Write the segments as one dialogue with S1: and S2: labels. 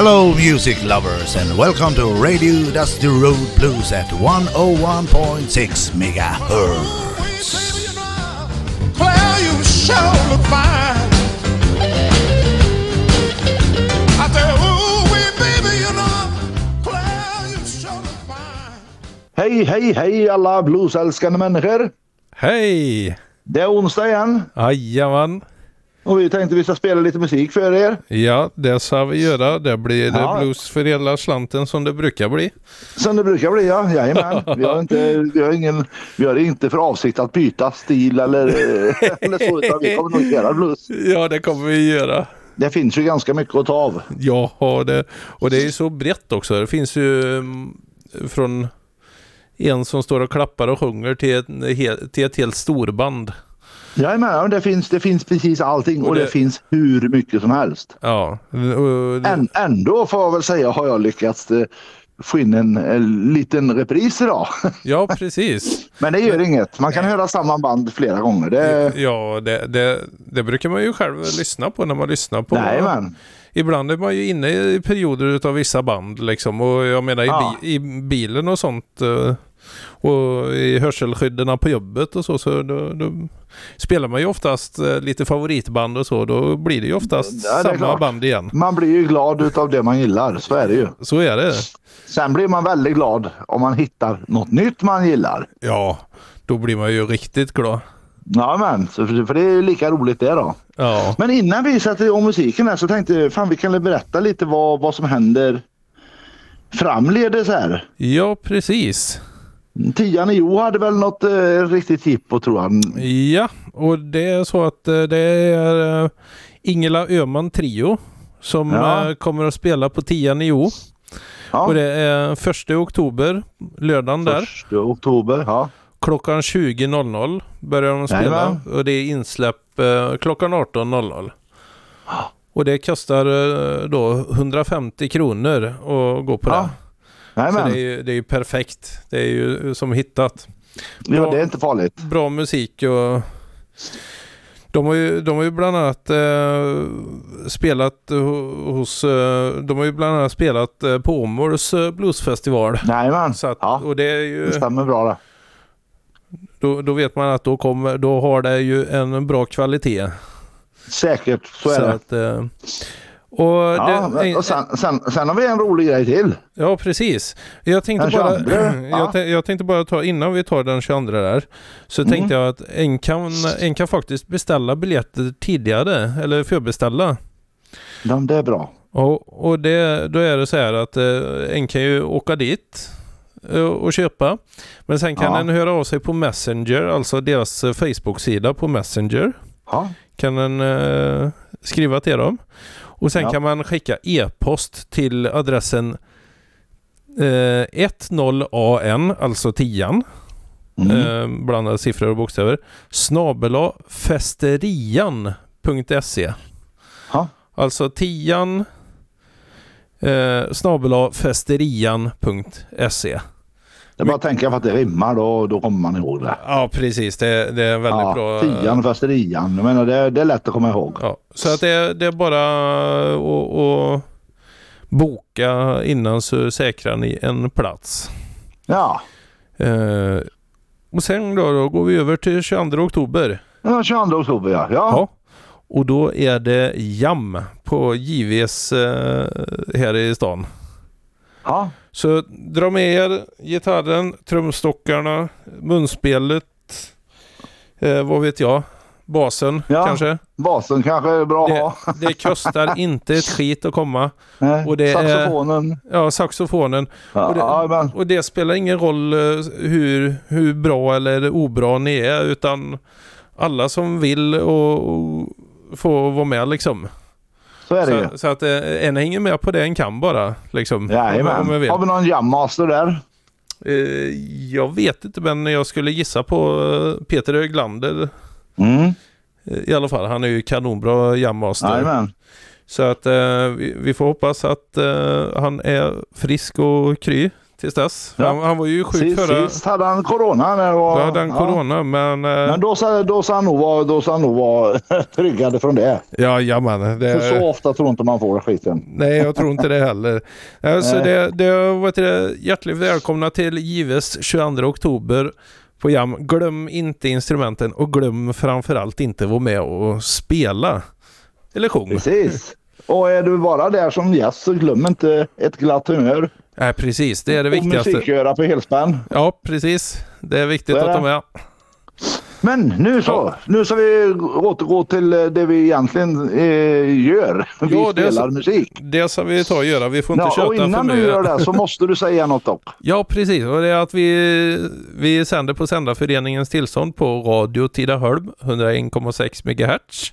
S1: Hello, music lovers, and welcome to Radio Dusty Road Blues at 101.6 megahertz.
S2: Claire, you sure look fine. I say, ooh, wee, baby, you know, Claire, you sure look fine.
S3: Hej, hej, hej alla bluesälskande människor.
S4: Hej!
S3: Det är onsdag igen
S4: Jajamän.
S3: Och vi tänkte vi ska spela lite musik för er.
S4: Ja, det ska vi göra. Det blir
S3: Ja.
S4: blues för hela slanten som det brukar bli.
S3: Som det brukar bli, ja. Jajamän. Vi har inte, vi har ingen, vi har inte för avsikt att byta stil eller, eller så, utan vi kommer nog göra blues.
S4: Ja, det kommer vi göra.
S3: Det finns ju ganska mycket att ta av.
S4: Har det. Och det är ju så brett också. Det finns ju mm, från en som står och klappar och sjunger till ett, till ett helt storband.
S3: Jajamän, ja, det finns, det finns precis allting och
S4: Och
S3: det,
S4: det-
S3: finns hur mycket som helst.
S4: Ja. det-
S3: Än, ändå får jag väl säga har jag lyckats eh, få in en, en liten repris idag.
S4: Ja, precis.
S3: Men det gör inget. Man kan höra samma band flera gånger. Det,
S4: Ja, det, det, det brukar man ju själv lyssna på när man lyssnar på.
S3: Jajamän.
S4: Ibland är man ju inne i perioder av vissa band liksom. Och jag menar i,
S3: Ja.
S4: bi, i bilen och sånt. Och i hörselskydden på jobbet och så. Så då, då spelar man ju oftast eh, lite favoritband och så. Då blir det ju oftast
S3: Ja, det
S4: samma
S3: klart.
S4: band igen.
S3: Man blir ju glad utav det man gillar, så är det ju.
S4: Så är det.
S3: Sen blir man väldigt glad om man hittar något nytt man gillar.
S4: Ja, då blir man ju riktigt glad.
S3: Ja men, för, det är ju lika roligt det då.
S4: Ja,
S3: Men innan vi sätter igång musiken här så tänkte jag, fan vi kan berätta lite vad, vad som händer framledes här.
S4: ja precis.
S3: Tian Jo hade väl något eh, riktigt jippo tror han.
S4: Ja, och det är så att eh, det är eh, Ingela Öhman Trio som
S3: Ja.
S4: eh, kommer att spela på Tian i O.
S3: Ja,
S4: Och det är första oktober, lördagen där.
S3: första oktober. Ja.
S4: Klockan 20.00 börjar de spela.
S3: Jajamän.
S4: Och det är insläpp eh, klockan 18.00. Och det kostar eh, då 150 kronor att gå på
S3: Ja.
S4: Så det är, ju, det är ju perfekt. Det är ju som hittat.
S3: Ja, det är inte farligt.
S4: Bra musik och de har ju, de har ju bland annat eh, spelat ho- hos, eh, de har ju bland annat spelat eh, på Åmåls eh, bluesfestival.
S3: Jajamän.
S4: Så
S3: Ja,
S4: och det är ju,
S3: det stämmer bra det.
S4: då, då vet man att då, kommer, då har det ju en bra kvalitet.
S3: Säkert, så är det.
S4: att, eh, och
S3: Ja,
S4: det,
S3: och sen, sen, sen har vi en rolig grej till.
S4: ja, precis. Jag tänkte, bara,
S3: 22, ja.
S4: jag, tä- jag tänkte bara ta, innan vi tar den 22 där, så
S3: Mm.
S4: tänkte jag att en kan, en kan faktiskt beställa biljetter tidigare, eller förbeställa.
S3: Ja, det är bra.
S4: Och, och det, då är det så här att eh, en kan ju åka dit eh, och köpa. Men sen kan
S3: Ja.
S4: en höra av sig på Messenger, alltså deras eh, Facebook-sida på Messenger.
S3: Ja,
S4: Kan en eh, skriva till dem. Och sen
S3: Ja.
S4: kan man skicka e-post till adressen eh, 10an, alltså 10
S3: mm.
S4: eh, blandade siffror och bokstäver, snabela festerian.se. Alltså tian eh, snabela festerian.se.
S3: Det är bara att tänka på att det rimmar, då, då kommer man ihåg det.
S4: Ja, precis. Det, det är väldigt
S3: Ja,
S4: bra.
S3: tian och festerian. Jag menar, det, det är lätt att komma ihåg.
S4: Ja, så att det, det är bara att, boka innan så säkrar ni en plats.
S3: Ja,
S4: Eh, och sen då, då går vi över till 22 oktober.
S3: den 22 oktober ja. ja.
S4: Ja. Och då är det jam på JVs eh, här i stan.
S3: ja.
S4: Så dra med er gitarren, trumstockarna, munspelet, eh, vad vet jag, basen
S3: Ja.
S4: kanske.
S3: Basen kanske är bra att
S4: Det,
S3: ha.
S4: det kostar inte ett skit att komma.
S3: Nej,
S4: och det är-
S3: Saxofonen.
S4: Ja, saxofonen.
S3: Ja,
S4: och, det,
S3: ja,
S4: och det spelar ingen roll eh, hur, hur bra eller obra ni är utan alla som vill och, och få vara med liksom.
S3: Så är det ju.
S4: Så, så att eh, en hänger med på det en kan bara. Liksom, om, om jag
S3: Jajamän. Har vi någon jammaster där?
S4: Eh, jag vet inte men jag skulle gissa på eh, Peter Höglander
S3: Mm.
S4: i alla fall. Han är ju kanonbra jammaster.
S3: Jajamän.
S4: Så att vi, får hoppas att han är frisk och kry tills dess.
S3: Ja.
S4: Han, han var ju sjuk
S3: Sist,
S4: förra...
S3: sist hade han corona. När det var,
S4: Då hade han
S3: ja.
S4: corona, men... eh,
S3: Men då ska, då ska han nog vara, nog vara tryggad från det.
S4: Ja, jamen. Det,
S3: För så ofta tror inte man får skiten.
S4: Nej, jag tror inte det heller. Alltså, det, det, heter det, hjärtligt välkomna till Gives 22 oktober på Jam. Glöm inte instrumenten och glöm framförallt inte vara med och spela. Eller sjung.
S3: Precis. Och är du bara där som gäst så glöm inte ett glatt humör.
S4: Nej, precis. Det är det
S3: Och
S4: viktigaste.
S3: musikgöra på helspänn.
S4: Ja, precis. Det är viktigt
S3: Så är
S4: att ta
S3: det.
S4: med.
S3: Men nu så. Nu ska vi återgå till eh, det vi egentligen eh, gör. Vi
S4: Ja, det är
S3: spelar
S4: så-
S3: musik.
S4: Det ska vi ta och göra. Vi får inte
S3: Ja,
S4: köta
S3: och
S4: för
S3: innan du
S4: mycket.
S3: gör det så måste du säga något dock.
S4: Ja, precis. Och det är att vi, vi sänder på Sändarföreningens tillstånd på Radio Tidaholm 101,6 MHz.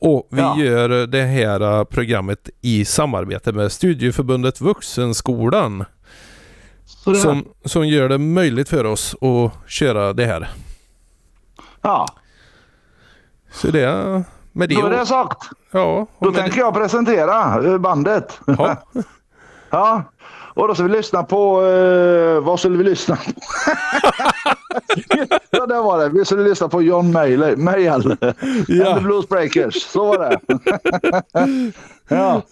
S4: Och vi
S3: Ja.
S4: gör det här programmet i samarbete med Studieförbundet Vuxenskolan.
S3: Så det,
S4: Som, som gör det möjligt för oss att köra det här.
S3: ja,
S4: Så det med det.
S3: då är det sagt.
S4: ja,
S3: Då tänker jag presentera eh, bandet.
S4: det, ja,
S3: Ja, och då ska vi lyssna på... Eh, vad skulle vi lyssna på? ja, det var det. Vi skulle lyssna på John Mayall. Mayall.
S4: Ja.
S3: And the Blues Breakers. Så var det. ja.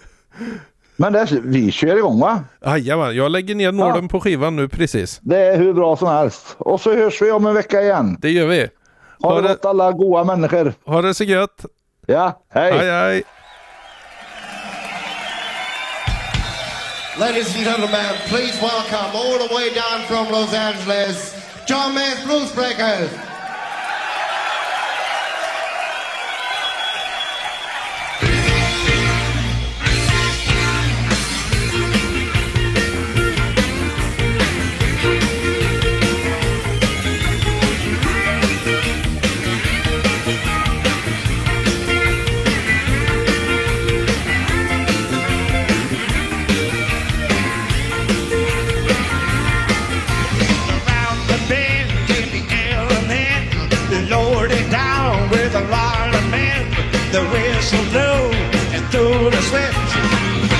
S3: Men det, vi kör igång va?
S4: Jajamän, jag lägger ner nålen på skivan nu precis.
S3: Det är hur bra som helst. Och så hörs vi om en vecka igen.
S4: Det gör vi.
S3: Ha
S4: Ha
S3: det, gott alla goa människor.
S4: ha det så gött.
S3: Ja, hej.
S4: Hej hej.
S2: Ladies and gentlemen, please welcome all the way down from Los Angeles, John May's Blues Breakers.
S5: The whistle blew and through the switch.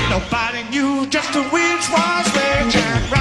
S5: Nobody knew just which was which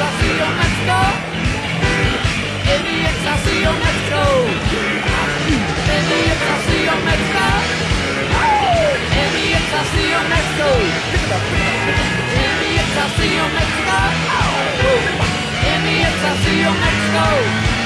S6: así honesto, el día es así honesto, el día es así honesto, el día es así
S5: honesto, el día es así honesto.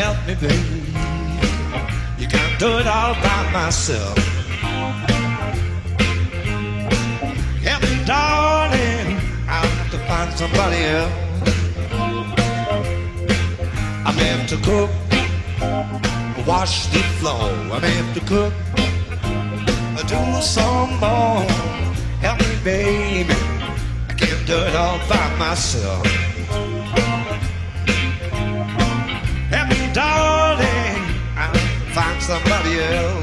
S5: Help me, baby. You can't do it all by myself. Help me, darling. I'll have to find somebody else. I may have to cook, wash the floor. I may have to cook, do some more. Help me, baby. I can't do it all by myself. Darling. I'll find somebody else.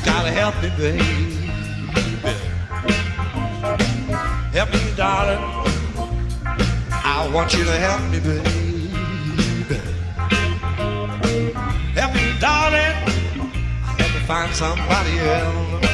S5: You gotta help me, baby. Help me, darling. I want you to help me, baby. Help me, darling. Help me find somebody else.